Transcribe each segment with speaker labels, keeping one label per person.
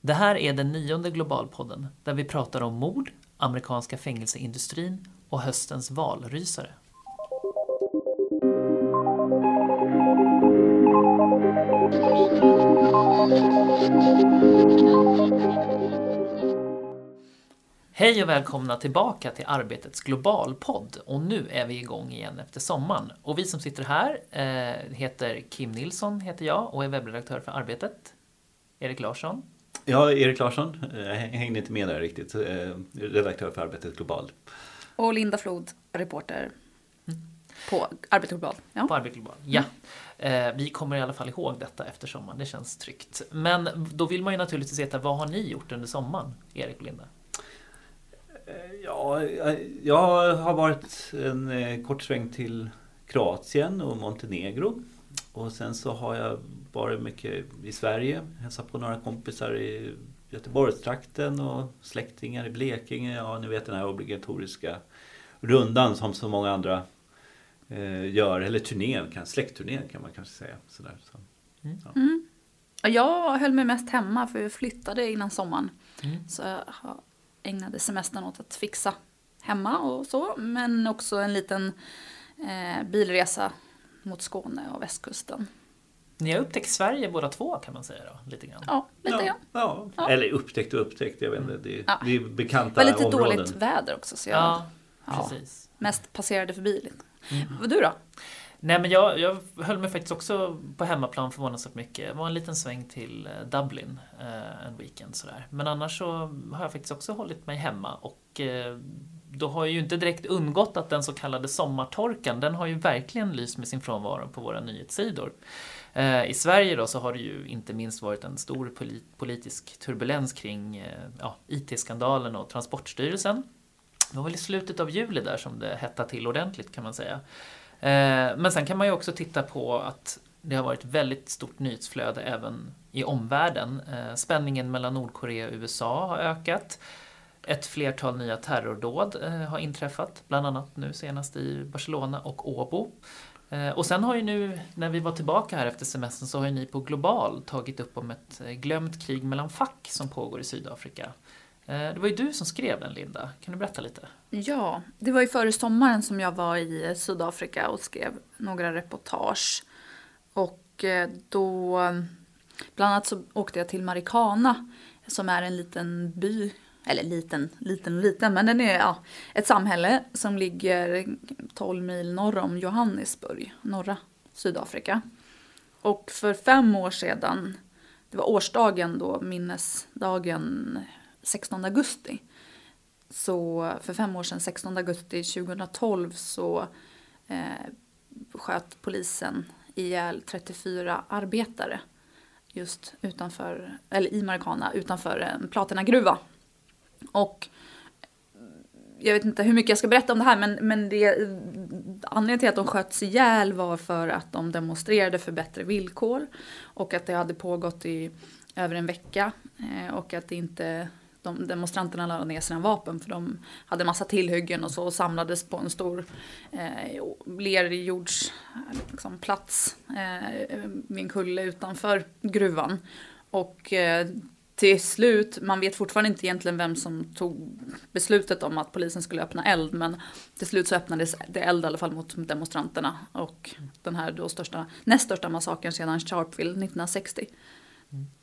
Speaker 1: Det här är den nionde Globalpodden där vi pratar om mord, amerikanska fängelseindustrin och höstens valrysare. Hej och välkomna tillbaka till Arbetets globalpodd. Och nu är vi igång igen efter sommaren. Och vi som sitter här eh, heter Kim Nilsson, heter jag och är webbredaktör för Arbetet. Erik Larsson.
Speaker 2: Ja, Erik Larsson. Jag hängde inte med där riktigt. Eh, redaktör för Arbetet Global.
Speaker 3: Och Linda Flod, reporter på Arbetet Global. Ja.
Speaker 1: På Arbetet Global, ja. Eh, vi kommer i alla fall ihåg detta efter sommaren, det känns tryggt. Men då vill man ju naturligtvis veta, vad har ni gjort under sommaren, Erik och Linda?
Speaker 2: Eh, ja, jag har varit en eh, kort sväng till Kroatien och Montenegro. Och sen så har jag varit mycket i Sverige, hälsat på några kompisar i Göteborgstrakten och släktingar i Blekinge. Ja, ni vet den här obligatoriska rundan som så många andra eh, gör. Eller turnén, släktturnén kan man kanske säga. Sådär, så.
Speaker 3: Mm. Ja. Mm. Jag höll mig mest hemma för vi flyttade innan sommaren. Mm. Så jag ägnade semestern åt att fixa hemma och så. Men också en liten eh, bilresa mot Skåne och västkusten.
Speaker 1: Ni har upptäckt Sverige båda två kan man säga då? Lite grann.
Speaker 3: Ja, lite
Speaker 2: ja,
Speaker 3: ja.
Speaker 2: ja. Eller upptäckt och upptäckt, jag vet inte. Det,
Speaker 3: ja.
Speaker 2: det är bekanta områden.
Speaker 3: Det var lite områden. dåligt väder också så jag
Speaker 1: ja, precis.
Speaker 3: mest passerade förbi lite. Mm. Och du då?
Speaker 1: Nej men jag, jag höll mig faktiskt också på hemmaplan förvånansvärt mycket. Det var en liten sväng till eh, Dublin eh, en weekend sådär. Men annars så har jag faktiskt också hållit mig hemma och eh, då har ju inte direkt undgått att den så kallade sommartorkan, den har ju verkligen lyst med sin frånvaro på våra nyhetssidor. Eh, I Sverige då så har det ju inte minst varit en stor politisk turbulens kring eh, ja, IT-skandalen och Transportstyrelsen. Det var väl i slutet av juli där som det hettade till ordentligt kan man säga. Eh, men sen kan man ju också titta på att det har varit väldigt stort nyhetsflöde även i omvärlden. Spänningen mellan Nordkorea och USA har ökat. Ett flertal nya terrordåd har inträffat, bland annat nu senast i Barcelona och Åbo. Eh, och sen har ju nu, när vi var tillbaka här efter semestern, så har ju ni på Global tagit upp om ett eh, glömt krig mellan fack som pågår i Sydafrika. Eh, det var ju du som skrev den, Linda. Kan du berätta lite?
Speaker 3: Ja, det var ju före sommaren som jag var i Sydafrika och skrev några reportage. Och då, bland annat så åkte jag till Marikana, som är en liten by eller liten, liten, liten, men den är ja, ett samhälle som ligger 12 mil norr om Johannesburg, norra Sydafrika. Och för fem år sedan, det var årsdagen då, minnesdagen 16 augusti. Så för fem år sedan, 16 augusti 2012, så eh, sköt polisen ihjäl 34 arbetare just utanför, eller i Marikana, utanför en platinagruva. Och jag vet inte hur mycket jag ska berätta om det här men, men det, anledningen till att de sköts ihjäl var för att de demonstrerade för bättre villkor och att det hade pågått i över en vecka eh, och att inte de demonstranterna lade ner sina vapen för de hade massa tillhyggen och så och samlades på en stor eh, lerjordsplats liksom, plats, eh, vid en kulle utanför gruvan. Och eh, till slut, man vet fortfarande inte egentligen vem som tog beslutet om att polisen skulle öppna eld, men till slut så öppnades det eld i alla fall mot demonstranterna och den här då största, näst största massakern sedan Sharpeville 1960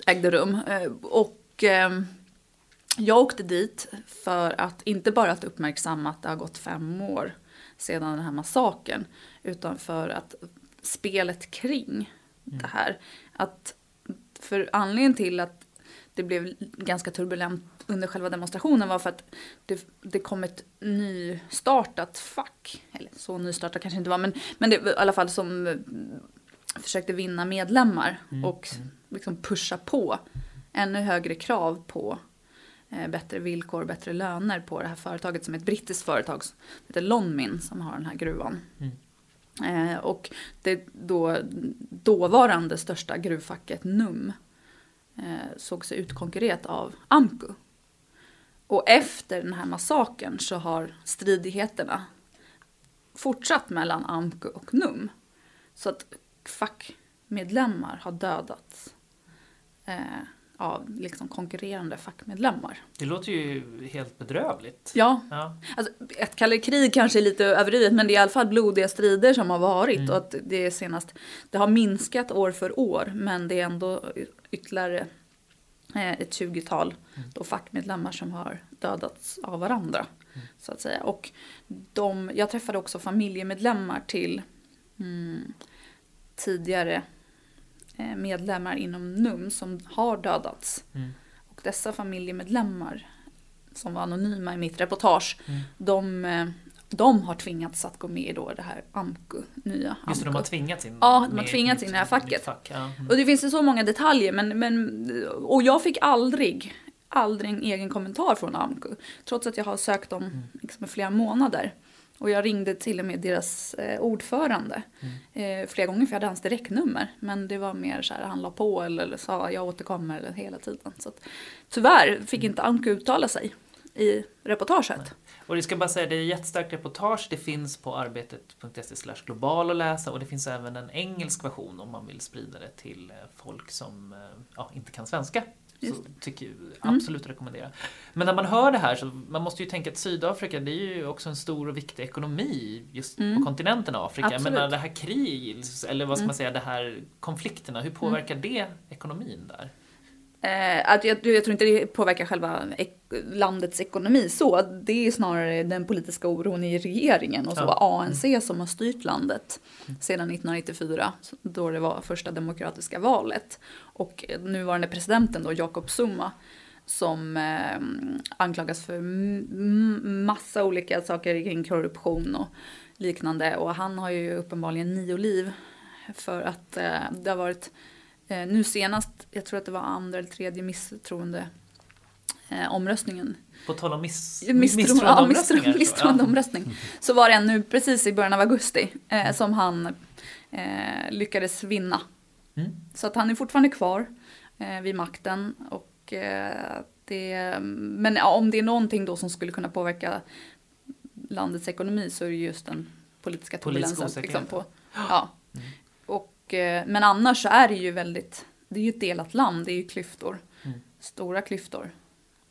Speaker 3: ägde rum. Eh, och eh, jag åkte dit för att inte bara att uppmärksamma att det har gått fem år sedan den här massakern, utan för att spelet kring mm. det här. Att för anledningen till att det blev ganska turbulent under själva demonstrationen var för att det, det kom ett nystartat fack. Eller så nystartat kanske inte var, men, men det, i alla fall som eh, försökte vinna medlemmar mm. och liksom pusha på ännu högre krav på eh, bättre villkor, bättre löner på det här företaget som är ett brittiskt företag som heter Lonmin som har den här gruvan. Mm. Eh, och det då dåvarande största gruvfacket NUM Eh, såg sig utkonkurrerat av Amku. Och efter den här massakern så har stridigheterna fortsatt mellan Amku och NUM. Så att fackmedlemmar har dödats. Eh, av liksom konkurrerande fackmedlemmar.
Speaker 1: Det låter ju helt bedrövligt.
Speaker 3: Ja,
Speaker 1: Ja.
Speaker 3: alltså, ett kalla krig kanske är lite överdrivet men det är i alla fall blodiga strider som har varit
Speaker 1: Mm.
Speaker 3: och att det senast, det har minskat år för år men det är ändå ytterligare eh, ett 20-tal
Speaker 1: Mm.
Speaker 3: då fackmedlemmar som har dödats av varandra.
Speaker 1: Mm.
Speaker 3: Så att säga. Och de, jag träffade också familjemedlemmar till mm, tidigare medlemmar inom NUM som har dödats.
Speaker 1: Mm.
Speaker 3: Och dessa familjemedlemmar som var anonyma i mitt reportage,
Speaker 1: Mm.
Speaker 3: de, eh, de har tvingats att gå med i då det här AMKU, nya
Speaker 1: Just det, de
Speaker 3: AMKU.
Speaker 1: har tvingats in.
Speaker 3: Ja, de har tvingats in i det här facket.
Speaker 1: Fack. Ja. Mm.
Speaker 3: Och det finns ju så många detaljer men, men och jag fick aldrig, aldrig en egen kommentar från AMKU. Trots att jag har sökt dem
Speaker 1: Mm.
Speaker 3: liksom, i flera månader. Och jag ringde till och med deras eh, ordförande
Speaker 1: Mm.
Speaker 3: eh, flera gånger för jag hade hans direktnummer. Men det var mer så här, han la på eller, eller sa jag återkommer eller hela tiden. Så att, tyvärr fick inte AMKU uttala sig i reportaget.
Speaker 1: Och det ska bara säga, det är ett jättestarkt reportage. Det finns på arbetet.se global att läsa och det finns även en engelsk version om man vill sprida det till eh, folk som eh, ja, inte kan svenska. Så
Speaker 3: Just
Speaker 1: tycker jag absolut rekommendera. Men när man hör det här så man måste ju tänka att Sydafrika det är ju också en stor och viktig ekonomi just
Speaker 3: Mm.
Speaker 1: på kontinenten Afrika.
Speaker 3: Absolut.
Speaker 1: Men det här kriget, eller vad ska
Speaker 3: Mm.
Speaker 1: man säga, det här konflikterna, hur påverkar det ekonomin där?
Speaker 3: Eh, att jag, jag tror inte det påverkar själva ek- landets ekonomi så. Det är snarare den politiska oron i regeringen och så
Speaker 1: Ja.
Speaker 3: ANC som har styrt landet sedan 1994 då det var första demokratiska valet. Och nuvarande presidenten då, Jacob Zuma som eh, anklagas för massa olika saker kring korruption och liknande. Och han har ju uppenbarligen nio liv för att eh, det har varit Eh, nu senast, jag tror att det var andra eller tredje misstroende eh, omröstningen.
Speaker 1: På tal om miss,
Speaker 3: Misstro, ja, misstroendeomröstning. Så var det en nu precis i början av augusti eh, som han eh, lyckades vinna.
Speaker 1: Mm.
Speaker 3: Så att han är fortfarande kvar eh, vid makten. Och, eh, det, men ja, om det är någonting då som skulle kunna påverka landets ekonomi så är det just den politiska
Speaker 1: Politisk
Speaker 3: turbulensen. Liksom, på, ja.
Speaker 1: Mm.
Speaker 3: och, eh, men annars så är det ju väldigt, det är ju ett delat land, det är ju klyftor.
Speaker 1: Mm.
Speaker 3: Stora klyftor.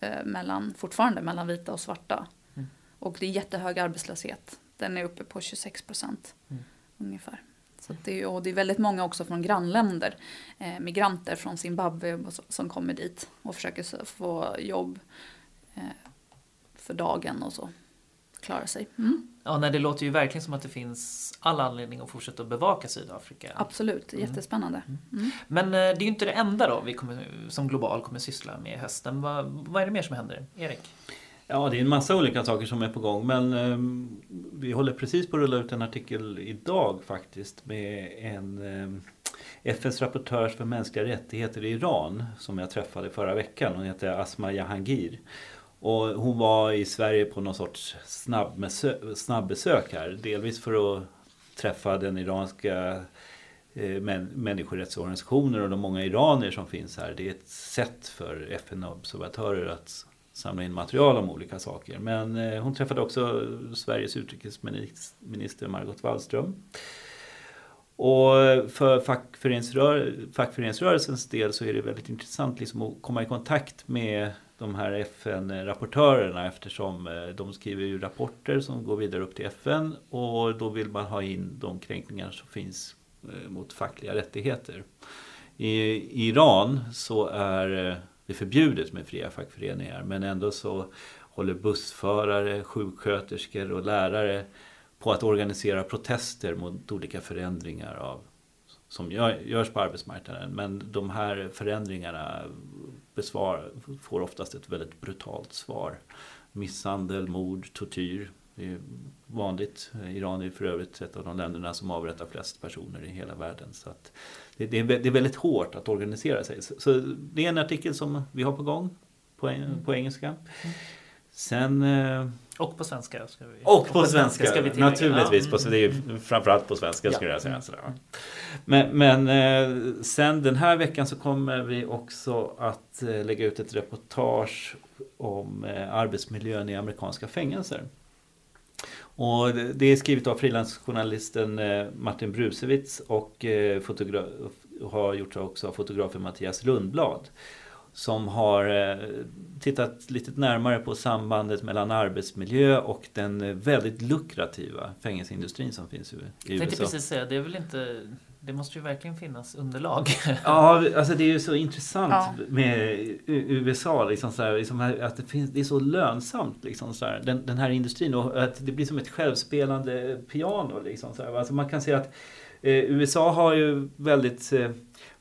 Speaker 3: Eh, mellan, fortfarande mellan vita och svarta.
Speaker 1: Mm.
Speaker 3: Och det är jättehög arbetslöshet. Den är uppe på 26 procent
Speaker 1: Mm.
Speaker 3: ungefär. Så det, är, och det är väldigt många också från grannländer, eh, migranter från Zimbabwe som kommer dit och försöker få jobb eh, för dagen och så. Klara sig. Mm.
Speaker 1: Ja, nej, det låter ju verkligen som att det finns all anledning att fortsätta att bevaka Sydafrika.
Speaker 3: Absolut,
Speaker 1: Mm.
Speaker 3: jättespännande. Mm.
Speaker 1: Men eh, det är ju inte det enda då vi kommer, som Global kommer syssla med i hösten. Vad, vad är det mer som händer? Erik?
Speaker 2: Ja, det är en massa olika saker som är på gång men ehm, vi håller precis på att rulla ut en artikel idag faktiskt med en ehm, FNs rapportör för mänskliga rättigheter i Iran som jag träffade förra veckan. Hon heter Asma Jahangir. Och hon var i Sverige på någon sorts snabbesök, här. Delvis för att träffa den iranska eh, människorättsorganisationer och de många iranier som finns här. Det är ett sätt för FN-observatörer att samla in material om olika saker. Men eh, hon träffade också Sveriges utrikesminister Margot Wallström. Och för fackföreningsrör, fackföreningsrörelsens del så är det väldigt intressant liksom att komma i kontakt med de här FN-rapportörerna eftersom eh, de skriver ju rapporter som går vidare upp till FN och då vill man ha in de kränkningar som finns eh, mot fackliga rättigheter. I Iran så är det är förbjudet med fria fackföreningar men ändå så håller bussförare, sjuksköterskor och lärare på att organisera protester mot olika förändringar av, som gör, görs på arbetsmarknaden. Men de här förändringarna besvar, får oftast ett väldigt brutalt svar. Misshandel, mord, tortyr. Det är vanligt. Iran är för övrigt ett av de länderna som avrättar flest personer i hela världen. Så det, det, är, det är väldigt hårt att organisera sig. Så, så det är en artikel som vi har på gång på, på engelska. Sen... eh,
Speaker 1: Och på svenska. Ska vi,
Speaker 2: och på svenska,
Speaker 1: ska vi
Speaker 2: naturligtvis. På, det är ju framförallt på svenska skulle
Speaker 1: Ja.
Speaker 2: jag säga. Sådär. Men, men eh, sen den här veckan så kommer vi också att eh, lägga ut ett reportage om arbetsmiljön i amerikanska fängelser. Och det- är skrivet av frilansjournalisten eh, Martin Brusewitz och eh, har gjorts också av fotografen Mattias Lundblad. som har eh, tittat lite närmare på sambandet mellan arbetsmiljö och den väldigt lukrativa fängelseindustrin som finns i, i
Speaker 1: Jag tänkte
Speaker 2: USA.
Speaker 1: precis säga, det är väl inte... Det måste ju verkligen finnas underlag.
Speaker 2: Ja, alltså det är ju så intressant
Speaker 3: Ja.
Speaker 2: med USA. Liksom så här, liksom att det, finns, det är så lönsamt, liksom så här, den, den här industrin. Och att det blir som ett självspelande piano. Liksom så här. Alltså man kan säga att eh, USA har ju väldigt eh,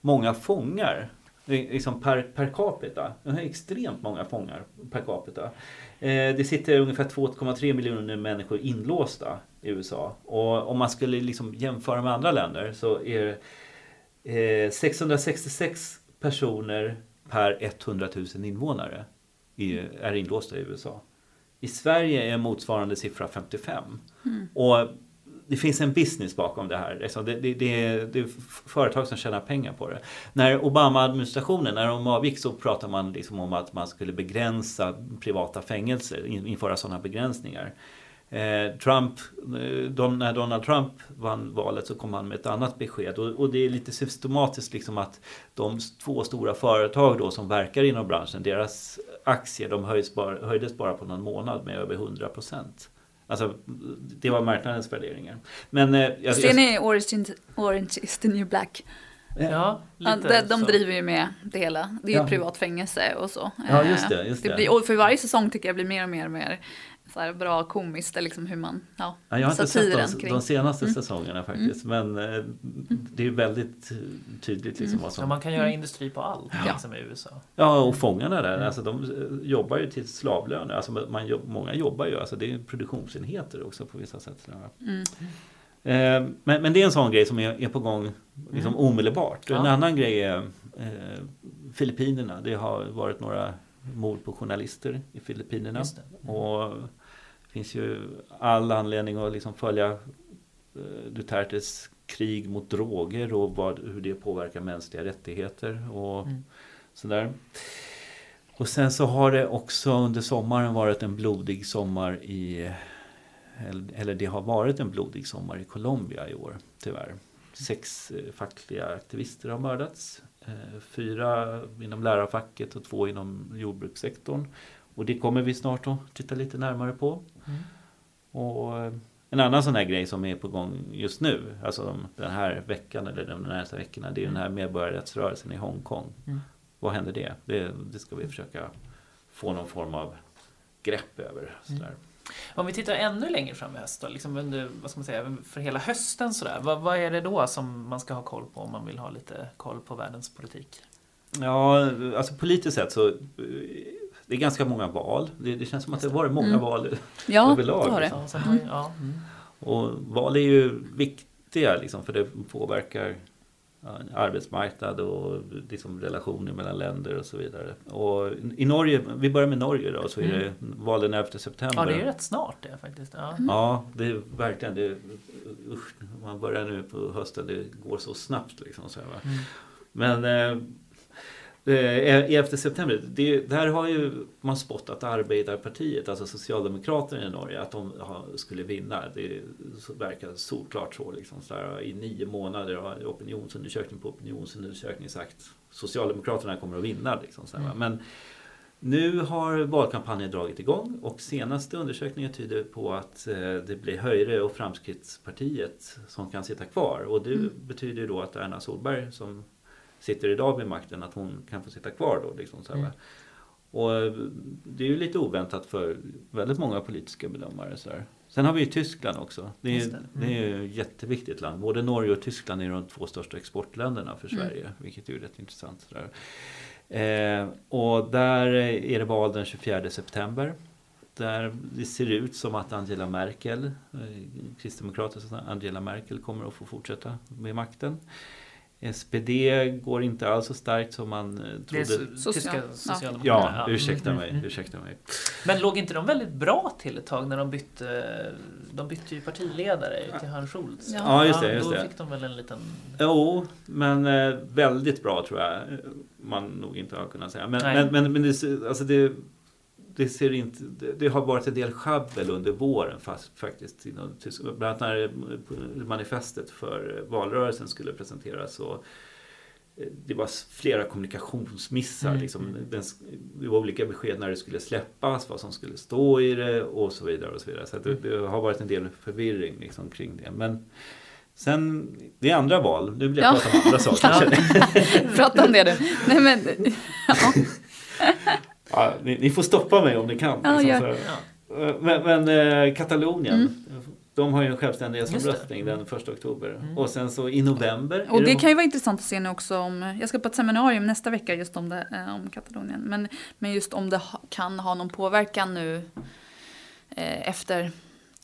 Speaker 2: många fångar. Liksom per, per capita. De har extremt många fångar per capita. Eh, det sitter ungefär 2,3 miljoner människor inlåsta i USA. Och om man skulle liksom jämföra med andra länder så är Eh, 666 personer per 100 000 invånare är inlåsta i USA. I Sverige är motsvarande siffra 55. Och det finns en business bakom det här. Liksom det, det, det, är, det är företag som tjänar pengar på det. När Obama-administrationen, när de avgick så pratade man liksom om att man skulle begränsa privata fängelser, in- införa sådana begränsningar. Eh, Trump, eh, Don, när Donald Trump vann valet så kom han med ett annat besked. Och, och det är lite systematiskt liksom att de två stora företag då som verkar inom branschen, deras aktier de höjs bara, höjdes bara på någon månad med över 100 procent. Alltså, det var marknadens värderingar. Men, eh, jag,
Speaker 3: Ser ni Orange, Orange is the new black?
Speaker 1: Ja,
Speaker 3: Ja,
Speaker 1: lite
Speaker 3: de, de driver ju med det hela. Det är ju
Speaker 2: Ja.
Speaker 3: privat fängelse och så.
Speaker 2: Ja, just
Speaker 3: Eh,
Speaker 2: det, just det.
Speaker 3: Blir, och för varje säsong tycker jag blir mer och mer, och mer så här bra komiskt, liksom hur man, ja,
Speaker 2: Ja, jag har inte sett de,
Speaker 3: kring. Mm.
Speaker 2: de senaste säsongerna faktiskt. Men eh, det är väldigt eh, tydligt liksom vad
Speaker 1: Ja,
Speaker 2: som...
Speaker 1: man kan göra industri på allt
Speaker 3: Ja.
Speaker 1: liksom, i USA.
Speaker 2: Ja, och fångarna där, alltså de eh, jobbar ju till slavlöner. Alltså man, jobb- många jobbar ju, alltså det är produktionsenheter också på vissa sätt.
Speaker 3: Mm.
Speaker 2: Eh, men, men det är en sån grej som är, är på gång liksom
Speaker 1: Mm.
Speaker 2: omedelbart. Och En
Speaker 1: Ja.
Speaker 2: annan grej är eh, Filippinerna. Det har varit några mord på journalister i Filippinerna.
Speaker 1: Mm.
Speaker 2: Och finns ju all anledning att liksom följa eh, Dutertes krig mot droger och vad, hur det påverkar mänskliga rättigheter och
Speaker 1: Mm.
Speaker 2: sådär. Och sen så har det också under sommaren varit en blodig sommar i eller- det har varit en blodig sommar i Colombia i år, tyvärr. Sex eh, fackliga aktivister har mördats. Eh, Fyra inom lärarfacket och två inom jordbrukssektorn. Och det kommer vi snart att titta lite närmare på.
Speaker 1: Mm.
Speaker 2: Och eh, en annan sån här grej som är på gång just nu, alltså de- den här veckan eller de närmaste veckorna, det är den här medborgarrättsrörelsen i Hongkong.
Speaker 1: Mm.
Speaker 2: Vad händer det? det? Det ska vi försöka få någon form av grepp över. Sådär.
Speaker 1: Om vi tittar ännu längre fram i höst då, liksom under, vad ska man säga, för hela hösten sådär. Vad, vad är det då som man ska ha koll på om man vill ha lite koll på världens politik?
Speaker 2: Ja, alltså politiskt sett så eh, det är ganska många val. Det, det känns som att det har varit många
Speaker 3: Mm.
Speaker 2: val
Speaker 3: Ja,
Speaker 2: överlag.
Speaker 3: det har det.
Speaker 2: liksom.
Speaker 1: Mm.
Speaker 2: Och val är ju viktiga liksom, för det påverkar arbetsmarknad och liksom relationer mellan länder och så vidare. Och i Norge, vi börjar med Norge då, så är det val den 11 september.
Speaker 1: ja, det är ju rätt snart det faktiskt. Ja.
Speaker 2: Ja, det är verkligen det. Usch, man börjar nu på hösten, det går så snabbt liksom. Så här, va?
Speaker 1: Mm.
Speaker 2: Men eh, 11 september, det, där har ju man spottat Arbeiderpartiet, alltså Socialdemokraterna i Norge, att de skulle vinna. Det verkar solklart så. Liksom, så här, I nio månader har opinionsundersökning på opinionsundersökning sagt Socialdemokraterna kommer att vinna. Liksom, så?
Speaker 1: Mm.
Speaker 2: Men nu har valkampanjen dragit igång och senaste undersökningen tyder på att eh, det blir Höjre och Framskrittspartiet som kan sitta kvar. Och det
Speaker 3: Mm.
Speaker 2: betyder då att Erna Solberg som sitter idag vid makten, att hon kan få sitta kvar då. Liksom så.
Speaker 1: Mm.
Speaker 2: Och eh, det är ju lite oväntat för väldigt många politiska bedömare. Så här. Sen har vi ju Tyskland också. Det är,
Speaker 1: Just det.
Speaker 2: det. är ju ett jätteviktigt land. Både Norge och Tyskland är de två största exportländerna för
Speaker 3: Mm.
Speaker 2: Sverige. Vilket är ju rätt intressant. Så. Eh, och där är det val den 24 september. Där det ser ut som att Angela Merkel, eh, Kristdemokraternas Angela Merkel kommer att få fortsätta med makten. SPD går inte alls så starkt som man eh,
Speaker 1: Det är
Speaker 2: trodde.
Speaker 1: so-
Speaker 3: Social-
Speaker 1: tyska
Speaker 3: ja.
Speaker 1: socialdemokraterna.
Speaker 2: Ja, ursäkta
Speaker 1: Mm,
Speaker 2: mig.
Speaker 1: mm.
Speaker 2: Ursäkta mig.
Speaker 1: Men låg inte de väldigt bra till ett tag när de bytte, de bytte ju partiledare till Hans Schultz?
Speaker 3: Ja.
Speaker 2: Ja, just det, just
Speaker 1: då
Speaker 2: det.
Speaker 1: fick de väl en liten...
Speaker 2: Jo, men eh, väldigt bra tror jag man nog inte har kunnat säga. Men,
Speaker 1: Nej.
Speaker 2: men, men, men det, alltså det, det, ser inte, det, har varit en del sjabbel under våren fast, faktiskt. inom. Bland annat när eh, manifestet för valrörelsen skulle presenteras så det var flera kommunikationsmissar.
Speaker 1: Mm,
Speaker 2: Liksom.
Speaker 1: mm.
Speaker 2: Den, det var olika besked när det skulle släppas, vad som skulle stå i det och så vidare. och Så vidare. Så det, det har varit en del förvirring liksom, kring det. Men sen, det är andra val. Nu vill jag
Speaker 3: Ja.
Speaker 2: prata om andra saker.
Speaker 3: Prata om det du. Nej, men, ja.
Speaker 2: Ja, ni, ni får stoppa mig om ni kan.
Speaker 3: Ja,
Speaker 2: liksom.
Speaker 1: Ja.
Speaker 2: Eh, Men, men eh, Katalonien,
Speaker 3: Mm.
Speaker 2: de har ju en
Speaker 1: det.
Speaker 2: självständighetsomröstning den 1 oktober. Och sen så i november.
Speaker 3: Och det
Speaker 2: de-
Speaker 3: kan ju vara intressant att se nu också om, jag ska på ett seminarium nästa vecka just om, det, eh, om Katalonien, men, men just om det ha, kan ha någon påverkan nu eh, efter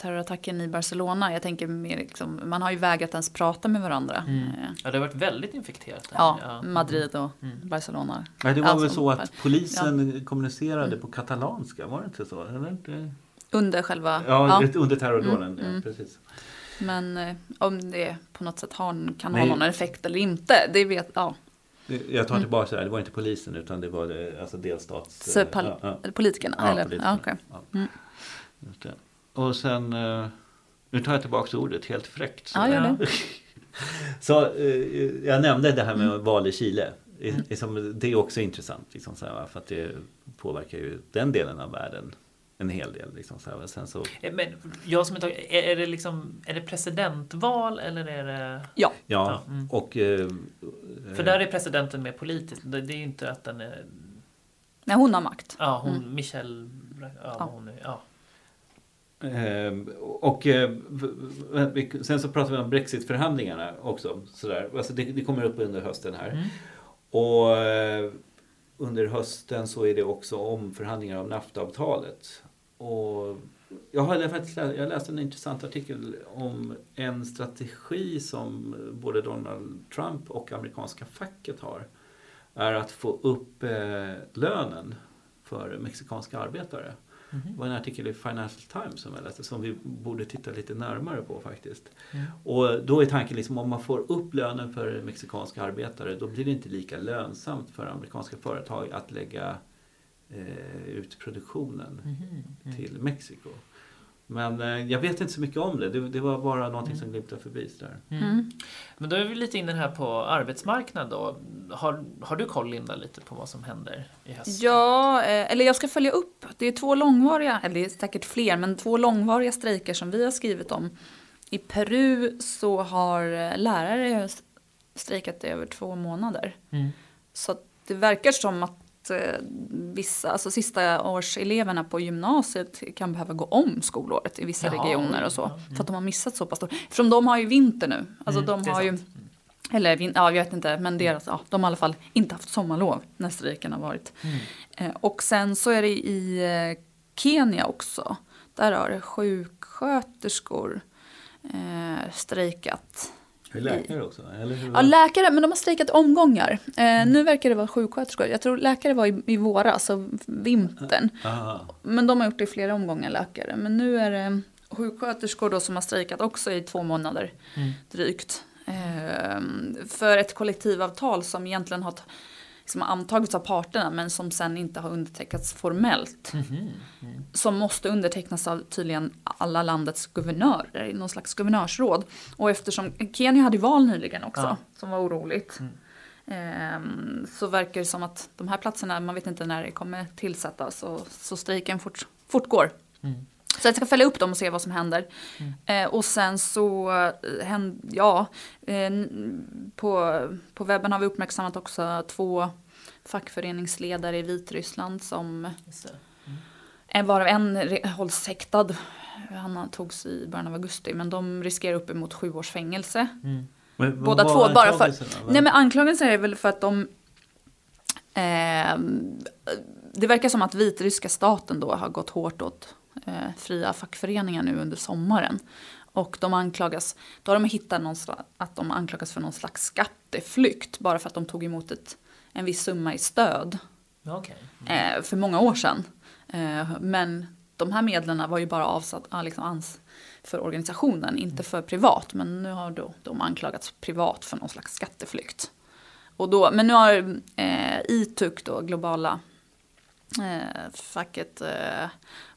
Speaker 3: terrorattacken i Barcelona. Jag tänker mer liksom, man har ju vägrat ens prata med varandra.
Speaker 1: Mm. Ja, det har varit väldigt infekterat. där.
Speaker 3: Ja, Madrid och
Speaker 1: Mm.
Speaker 3: Barcelona.
Speaker 2: Nej, det var
Speaker 3: Alltså,
Speaker 2: väl så att polisen kommunicerade
Speaker 3: Mm.
Speaker 2: på katalanska, var det inte så? Eller inte?
Speaker 3: Under själva...
Speaker 2: Ja,
Speaker 3: ja.
Speaker 2: under terrordåden.
Speaker 3: Mm,
Speaker 2: Ja,
Speaker 3: mm.
Speaker 2: precis.
Speaker 3: Men eh, om det på något sätt har, kan
Speaker 2: Nej.
Speaker 3: ha någon effekt eller inte, det vet jag.
Speaker 2: Jag tar
Speaker 3: Mm.
Speaker 2: tillbaka det här, det var inte polisen utan det var eh, alltså delstats...
Speaker 3: Så pal-
Speaker 2: ja, ja.
Speaker 3: Eller politikerna?
Speaker 2: Ja,
Speaker 3: eller?
Speaker 2: politikerna.
Speaker 3: Ja.
Speaker 2: Ja.
Speaker 3: Mm.
Speaker 2: Och sen, eh, nu tar jag tillbaka ordet, helt fräckt. Så,
Speaker 3: Ja, gör det.
Speaker 2: så eh, jag nämnde det här med
Speaker 3: Mm.
Speaker 2: val i Chile. Liksom, det är också intressant, liksom, så här, va, för att det påverkar ju den delen av världen en hel del. Liksom, så. Sen så,
Speaker 1: Eh, Men jag som inte är, är det liksom, är det presidentval eller är det...
Speaker 3: Ja.
Speaker 2: ja,
Speaker 1: mm.
Speaker 2: och... Eh,
Speaker 1: För där är presidenten mer politisk. Det, det är ju inte att den är...
Speaker 3: Nej, hon har makt.
Speaker 1: Ja, hon,
Speaker 3: Mm.
Speaker 1: Michelle... Ja,
Speaker 3: Ja.
Speaker 1: Hon är, ja.
Speaker 2: Eh, och eh, sen så pratar vi om Brexit-förhandlingarna också. Sådär. Alltså det, det kommer upp under hösten här.
Speaker 1: Mm.
Speaker 2: Och eh, under hösten så är det också omförhandlingar av NAFTA-avtalet. Och jag har jag läste en intressant artikel om en strategi som både Donald Trump och amerikanska facket har. Är att få upp eh, lönen för mexikanska arbetare. Det var en artikel i Financial Times som jag läste som vi borde titta lite närmare på faktiskt.
Speaker 1: Mm.
Speaker 2: Och då är tanken liksom om man får upp lönen för mexikanska arbetare då blir det inte lika lönsamt för amerikanska företag att lägga eh, ut produktionen
Speaker 1: Mhm. Mm.
Speaker 2: till Mexiko. Men eh, jag vet inte så mycket om det. Det, det var bara någonting som glimtade förbi sådär.
Speaker 1: Mm.
Speaker 3: Mm.
Speaker 1: Men då är vi lite inne här på arbetsmarknad då. Har, har du koll Linda lite på vad som händer i höst?
Speaker 3: Ja, eh, eller jag ska följa upp. Det är två långvariga, eller det är säkert fler, men två långvariga strejker som vi har skrivit om. I Peru så har eh, lärare strejkat i över två månader.
Speaker 1: Mm.
Speaker 3: Så det verkar som att eh, vissa, alltså sista årseleverna på gymnasiet kan behöva gå om skolåret i vissa
Speaker 1: Jaha,
Speaker 3: regioner och så.
Speaker 1: ja, mm.
Speaker 3: För att de har missat så pass stort. Eftersom de har ju vinter nu. Alltså
Speaker 1: Mm,
Speaker 3: de har ju.
Speaker 1: Mm.
Speaker 3: eller ja jag vet inte, men deras, ja, de har i alla fall inte haft sommarlov när strejken har varit.
Speaker 1: Mm.
Speaker 3: Eh, och sen så är det i eh, Kenya också. Där har sjuksköterskor eh, strejkat.
Speaker 2: Läkare också? Eller?
Speaker 3: Ja, läkare, men de har strejkat omgångar. Eh,
Speaker 1: Mm.
Speaker 3: Nu verkar det vara sjuksköterskor. Jag tror läkare var i, i våras, alltså vintern.
Speaker 2: Aha.
Speaker 3: Men de har gjort det i flera omgångar, läkare. Men nu är det sjuksköterskor då som har strejkat också i två månader
Speaker 1: Mm.
Speaker 3: drygt. Eh, för ett kollektivavtal som egentligen har, som har antagits av parterna men som sen inte har undertecknats formellt.
Speaker 1: Mhm. Mm.
Speaker 3: Som måste undertecknas av tydligen alla landets guvernörer i någon slags guvernörsråd. Och eftersom Kenya hade val nyligen också,
Speaker 1: Ja.
Speaker 3: som var oroligt.
Speaker 1: Mm.
Speaker 3: ehm, så verkar det som att de här platserna, man vet inte när det kommer tillsättas. Och, så strejken fort, fortgår.
Speaker 1: Mm.
Speaker 3: Så jag ska följa upp dem och se vad som händer.
Speaker 1: Mm.
Speaker 3: Eh, och sen så, eh, ja, eh, på, på webben har vi uppmärksammat också två fackföreningsledare i Vitryssland som en varav en hålls häktad. Han togs i början av augusti men de riskerar uppemot sju års fängelse.
Speaker 1: Mm.
Speaker 2: Men
Speaker 3: Båda två, bara för- Nej men anklagelsen är väl för att de ehm, Det verkar som att vitryska staten då har gått hårt åt eh, fria fackföreningar nu under sommaren. Och de anklagas, då har de hittat någon att de anklagas för någon slags skatteflykt bara för att de tog emot ett, en viss summa i stöd
Speaker 1: Ja, okej.
Speaker 3: eh, för många år sedan. Eh, men de här medlen var ju bara avsatt ah, liksom ans för organisationen, inte för privat. Men nu har då de anklagats privat för någon slags skatteflykt. Och då, men nu har eh, ITUC, då, globala eh, facket eh,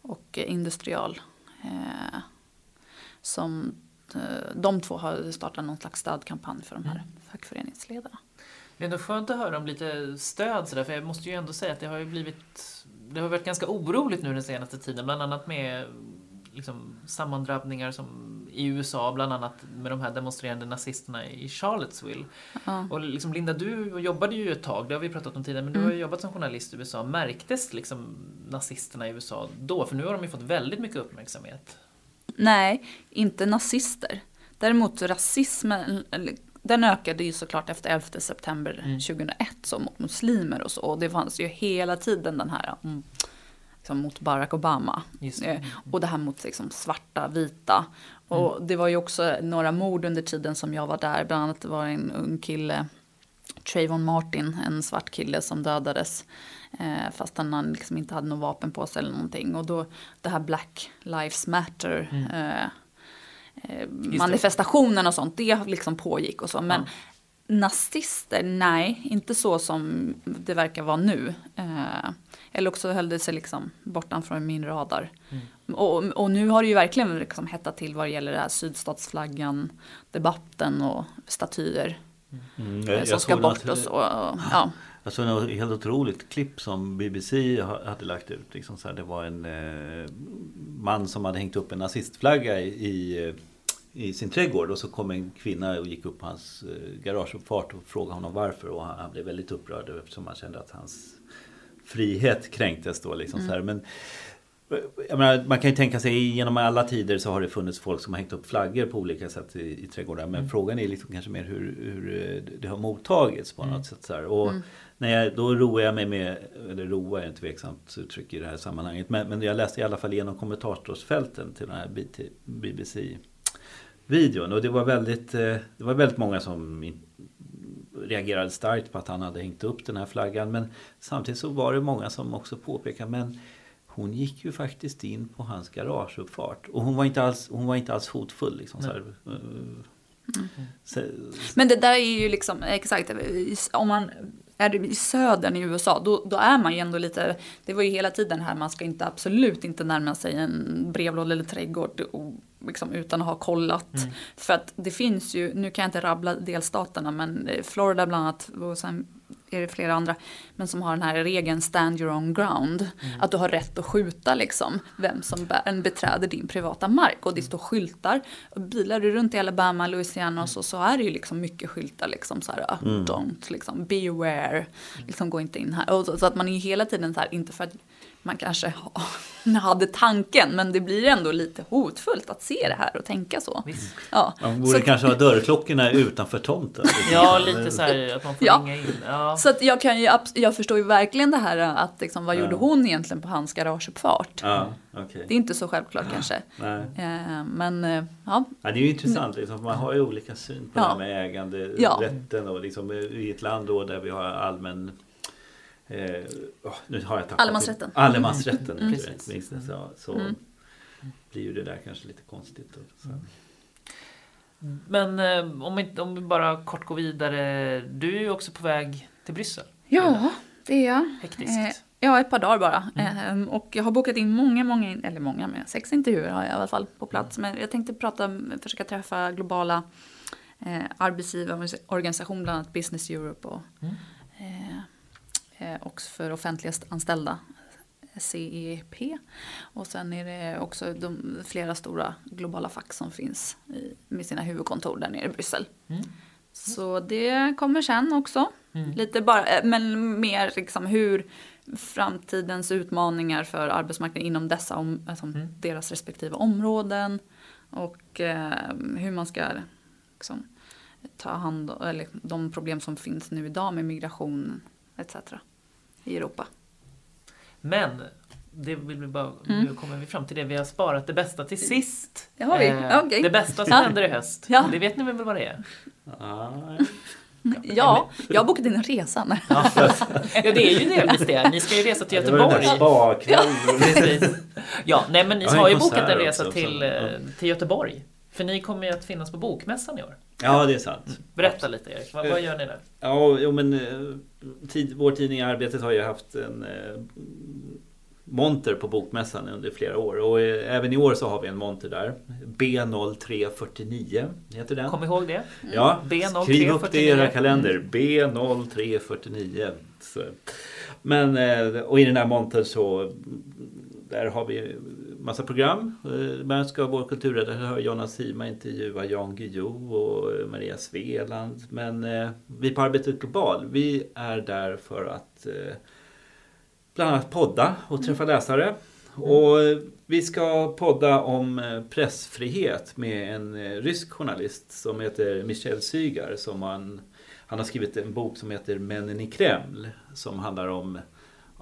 Speaker 3: och Industrial, eh, som eh, de två har startat någon slags stödkampanj för de här fackföreningsledarna.
Speaker 1: Det är ändå skönt att höra om lite stöd sådär, för jag måste ju ändå säga att det har ju blivit det har varit ganska oroligt nu den senaste tiden, bland annat med liksom, sammandrabbningar som i USA, bland annat med de här demonstrerande nazisterna i Charlottesville.
Speaker 3: Ja.
Speaker 1: Och liksom, Linda, du jobbade ju ett tag, det har vi pratat om tidigare, men du
Speaker 3: Mm.
Speaker 1: har ju jobbat som journalist i USA. Märktes liksom nazisterna i USA då? För nu har de ju fått väldigt mycket uppmärksamhet.
Speaker 3: Nej, inte nazister. Däremot rasismen, den ökade ju såklart efter 11 september
Speaker 1: Mm.
Speaker 3: 2001 så mot muslimer och så. Och det fanns ju hela tiden den här mm, liksom mot Barack Obama.
Speaker 1: Just
Speaker 3: Eh, Och det här mot liksom, svarta, vita. Och det var ju också några mord under tiden som jag var där. Bland annat var det en ung kille, Trayvon Martin, en svart kille som dödades. Eh, fast han liksom inte hade något vapen på sig eller någonting. Och då det här Black Lives Matter.
Speaker 1: Mm.
Speaker 3: Eh, eh,
Speaker 1: det.
Speaker 3: manifestationen och sånt, det liksom pågick och så. Men
Speaker 1: Ja.
Speaker 3: nazister, nej, inte så som det verkar vara nu. Eh, eller också höll det sig liksom bortanför min radar.
Speaker 1: Mm.
Speaker 3: Och, och nu har det ju verkligen liksom hettat till vad det gäller det här sydstatsflaggan, debatten och statyer
Speaker 2: Mm,
Speaker 3: eh, som ska
Speaker 2: såg
Speaker 3: bort och så. Och, ja.
Speaker 2: Jag såg något helt otroligt klipp som BBC ha- hade lagt ut. Liksom så här, det var en eh, man som hade hängt upp en nazistflagga i, i, eh, i sin trädgård. Och så kom en kvinna och gick upp på hans eh, garageuppfart och frågade honom varför. Och han, han blev väldigt upprörd eftersom han kände att hans frihet kränktes då. Liksom så här. Men, jag menar, man kan ju tänka sig genom alla tider så har det funnits folk som har hängt upp flaggor på olika sätt i, i trädgårdar. Men frågan är liksom kanske mer hur, hur eh, det har mottagits på något sätt. Så här. Och när jag, då roar jag mig med, eller roa är ett tveksamt uttryck i det här sammanhanget. Men, men jag läste i alla fall igenom kommentatorsfälten till den här BT BBC-videon. Och det var väldigt, eh, det var väldigt många som reagerade starkt på att han hade hängt upp den här flaggan. Men samtidigt så var det många som också påpekade men hon gick ju faktiskt in på hans garageuppfart. Och hon var inte alls, hon var inte alls hotfull. Liksom, så här, eh, så,
Speaker 3: Men det där är ju liksom, exakt, om man är i södern i USA, då, då är man ju ändå lite, det var ju hela tiden här, man ska inte absolut inte närma sig en brevlåda eller trädgård och, liksom, utan att ha kollat. För att det finns ju, nu kan jag inte rabbla delstaterna, men eh, Florida bland annat, och sen är det flera andra, men som har den här regeln stand your own ground. Att du har rätt att skjuta liksom vem som beträder din privata mark. Och det står skyltar, bilar du runt i Alabama, Louisiana och så, så är det ju liksom mycket skyltar liksom så här, uh, don't, liksom beware, liksom gå inte in här. Och så, så att man är ju hela tiden så här, inte för att man kanske ha, hade tanken, men det blir ändå lite hotfullt att se det här och tänka så.
Speaker 1: Visst.
Speaker 3: Ja.
Speaker 2: man
Speaker 3: Så
Speaker 2: borde kanske ha dörrklockorna utanför tomten.
Speaker 1: Ja, lite så här att man får
Speaker 3: Ja.
Speaker 1: ringa in. Ja.
Speaker 3: Så att jag, kan ju, jag förstår ju verkligen det här att liksom, vad
Speaker 2: Ja.
Speaker 3: gjorde hon egentligen på hans garageuppfart?
Speaker 2: Ja, okej.
Speaker 3: Det är inte så självklart kanske.
Speaker 2: Nej.
Speaker 3: Eh, men eh, ja,
Speaker 2: Ja, det är ju intressant. Liksom, man har ju olika syn på
Speaker 3: Ja.
Speaker 2: det här med äganderätten. Och liksom, I ett land då där vi har allmän... Eh, nu har jag tappat
Speaker 3: Allemansrätten.
Speaker 2: Allemansrätten.
Speaker 1: Mm. Precis.
Speaker 2: Så, så
Speaker 3: Mm.
Speaker 2: blir ju det där kanske lite konstigt. Då, så.
Speaker 1: Men eh, om, vi, om vi bara kort går vidare. Du är ju också på väg till Bryssel.
Speaker 3: ja det är jag.
Speaker 1: Hektiskt.
Speaker 3: Eh, ja, ett par dagar bara. Eh, och jag har bokat in många, många, eller många, men sex intervjuer har jag i alla fall på plats. Men jag tänkte prata, försöka träffa globala eh, arbetsgivarorganisationer, bland annat Business Europe och
Speaker 1: Mm.
Speaker 3: eh, också för offentligt anställda. CEP. Och sen är det också de, flera stora globala fack som finns i, med sina huvudkontor där nere i Bryssel.
Speaker 1: Mm.
Speaker 3: Så det kommer sen också.
Speaker 1: Mm.
Speaker 3: Lite bara, eh, men mer liksom hur framtidens utmaningar för arbetsmarknaden inom dessa, om, alltså
Speaker 1: Mm.
Speaker 3: deras respektive områden. Och eh, hur man ska liksom, ta hand om eller de problem som finns nu idag med migration etc. i Europa.
Speaker 1: Men det vill vi bara,
Speaker 3: Mm.
Speaker 1: nu kommer vi fram till det. Vi har sparat det bästa till sist.
Speaker 3: Det har vi.
Speaker 1: Eh,
Speaker 3: Okej.
Speaker 1: Det bästa som
Speaker 3: Ja.
Speaker 1: händer i höst.
Speaker 3: Ja.
Speaker 1: Det vet ni väl vad det är?
Speaker 2: Ja,
Speaker 3: Ja, jag har bokat in en resa.
Speaker 1: Ja, ja det är ju delvis det. Ni ska ju resa till
Speaker 2: det var den
Speaker 1: Göteborg.
Speaker 2: där.
Speaker 1: Precis. Ja, nej men ni
Speaker 2: har
Speaker 1: ju bokat en resa
Speaker 2: också,
Speaker 1: till, eh,
Speaker 2: ja.
Speaker 1: till Göteborg. För ni kommer ju att finnas på Bokmässan i år.
Speaker 2: Ja, det är sant.
Speaker 1: Berätta lite Erik, vad, vad gör ni där?
Speaker 2: Ja, jo, men eh, tid, vår tidning Arbetet har ju haft en eh, monter på Bokmässan under flera år. Och eh, även i år så har vi en monter där. B0349 heter den.
Speaker 1: Kom ihåg det.
Speaker 2: Ja,
Speaker 1: B0349.
Speaker 2: skriv upp det i era kalender. B0349. Så. Men, eh, och i den här montern så där har vi massa program. Eh, Bland ska vår kulturredaktör Jonas Hima intervjua Jan Guillou och Maria Sveland. Men eh, vi på Arbetet Global, vi är där för att eh, bland annat podda och träffa läsare. Och vi ska podda om eh, pressfrihet med en eh, rysk journalist som heter Michel Sygar. Som han, han har skrivit en bok som heter Männen i Kreml. Som handlar om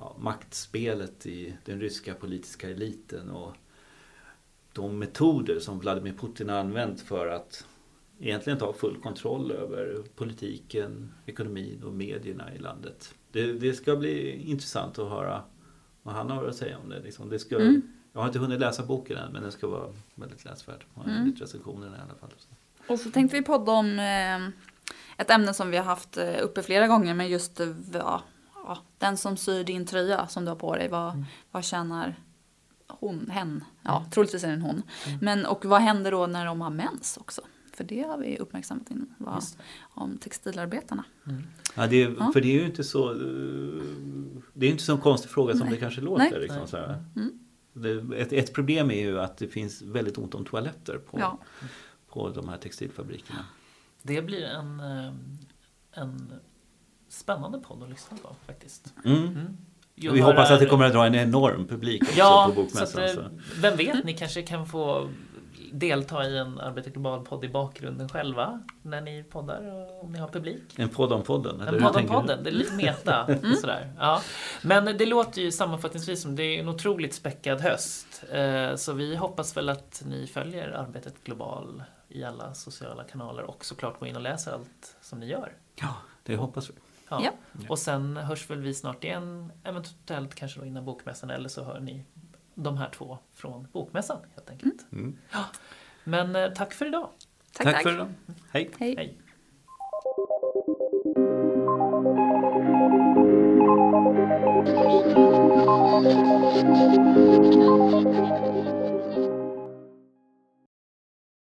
Speaker 2: ja, maktspelet i den ryska politiska eliten och de metoder som Vladimir Putin har använt för att egentligen ta full kontroll över politiken, ekonomin och medierna i landet. Det, det ska bli intressant att höra vad han har att säga om det. Liksom. det ska,
Speaker 3: Mm.
Speaker 2: Jag har inte hunnit läsa boken än men den ska vara väldigt läsvärd.
Speaker 3: Mm.
Speaker 2: lite recensioner i alla fall.
Speaker 3: Och så tänkte vi podda om eh, ett ämne som vi har haft eh, uppe flera gånger. Men just eh, ja, den som syr din tröja som du har på dig. Vad,
Speaker 1: Mm.
Speaker 3: vad tjänar hon, hen? Ja,
Speaker 1: Mm.
Speaker 3: troligtvis är det en hon.
Speaker 1: Mm.
Speaker 3: Men och vad händer då när de har mens också? För det har vi uppmärksammat in, vad, om textilarbetarna.
Speaker 1: Mm.
Speaker 2: Ja, det, är-
Speaker 3: Ja.
Speaker 2: För det är ju inte så... eh, Det är inte så en konstig fråga som
Speaker 3: Nej.
Speaker 2: det kanske låter.
Speaker 3: Nej.
Speaker 2: Liksom, så här.
Speaker 3: Mm.
Speaker 2: Det, ett, ett problem är ju att det finns väldigt ont om toaletter på,
Speaker 3: Ja.
Speaker 2: på de här textilfabrikerna.
Speaker 1: Det blir en, eh, en spännande podd att lyssna på faktiskt.
Speaker 2: Mm.
Speaker 1: Mm.
Speaker 2: Vi hoppas att det kommer att dra en enorm publik också
Speaker 1: Ja,
Speaker 2: på
Speaker 1: så att,
Speaker 2: bokmässan.
Speaker 1: eh,
Speaker 2: Så.
Speaker 1: vem vet, ni kanske kan få delta i en Arbetet Global-podd i bakgrunden själva när ni poddar och om ni har publik.
Speaker 2: En podd om podden?
Speaker 1: En podd om podden, det är lite meta. Sådär. Ja. Men det låter ju sammanfattningsvis som det är en otroligt späckad höst. Eh, Så vi hoppas väl att ni följer Arbetet Global i alla sociala kanaler och såklart går in och läser allt som ni gör.
Speaker 2: Ja, det hoppas vi.
Speaker 1: Ja.
Speaker 3: Ja.
Speaker 1: Och sen hörs väl vi snart igen, eventuellt kanske då innan bokmässan eller så hör ni de här två från bokmässan helt enkelt.
Speaker 2: Mm.
Speaker 1: Men eh, tack för idag.
Speaker 3: Tack,
Speaker 2: Tack
Speaker 3: tack.
Speaker 2: för idag. Hej.
Speaker 3: Hej.
Speaker 1: Hej.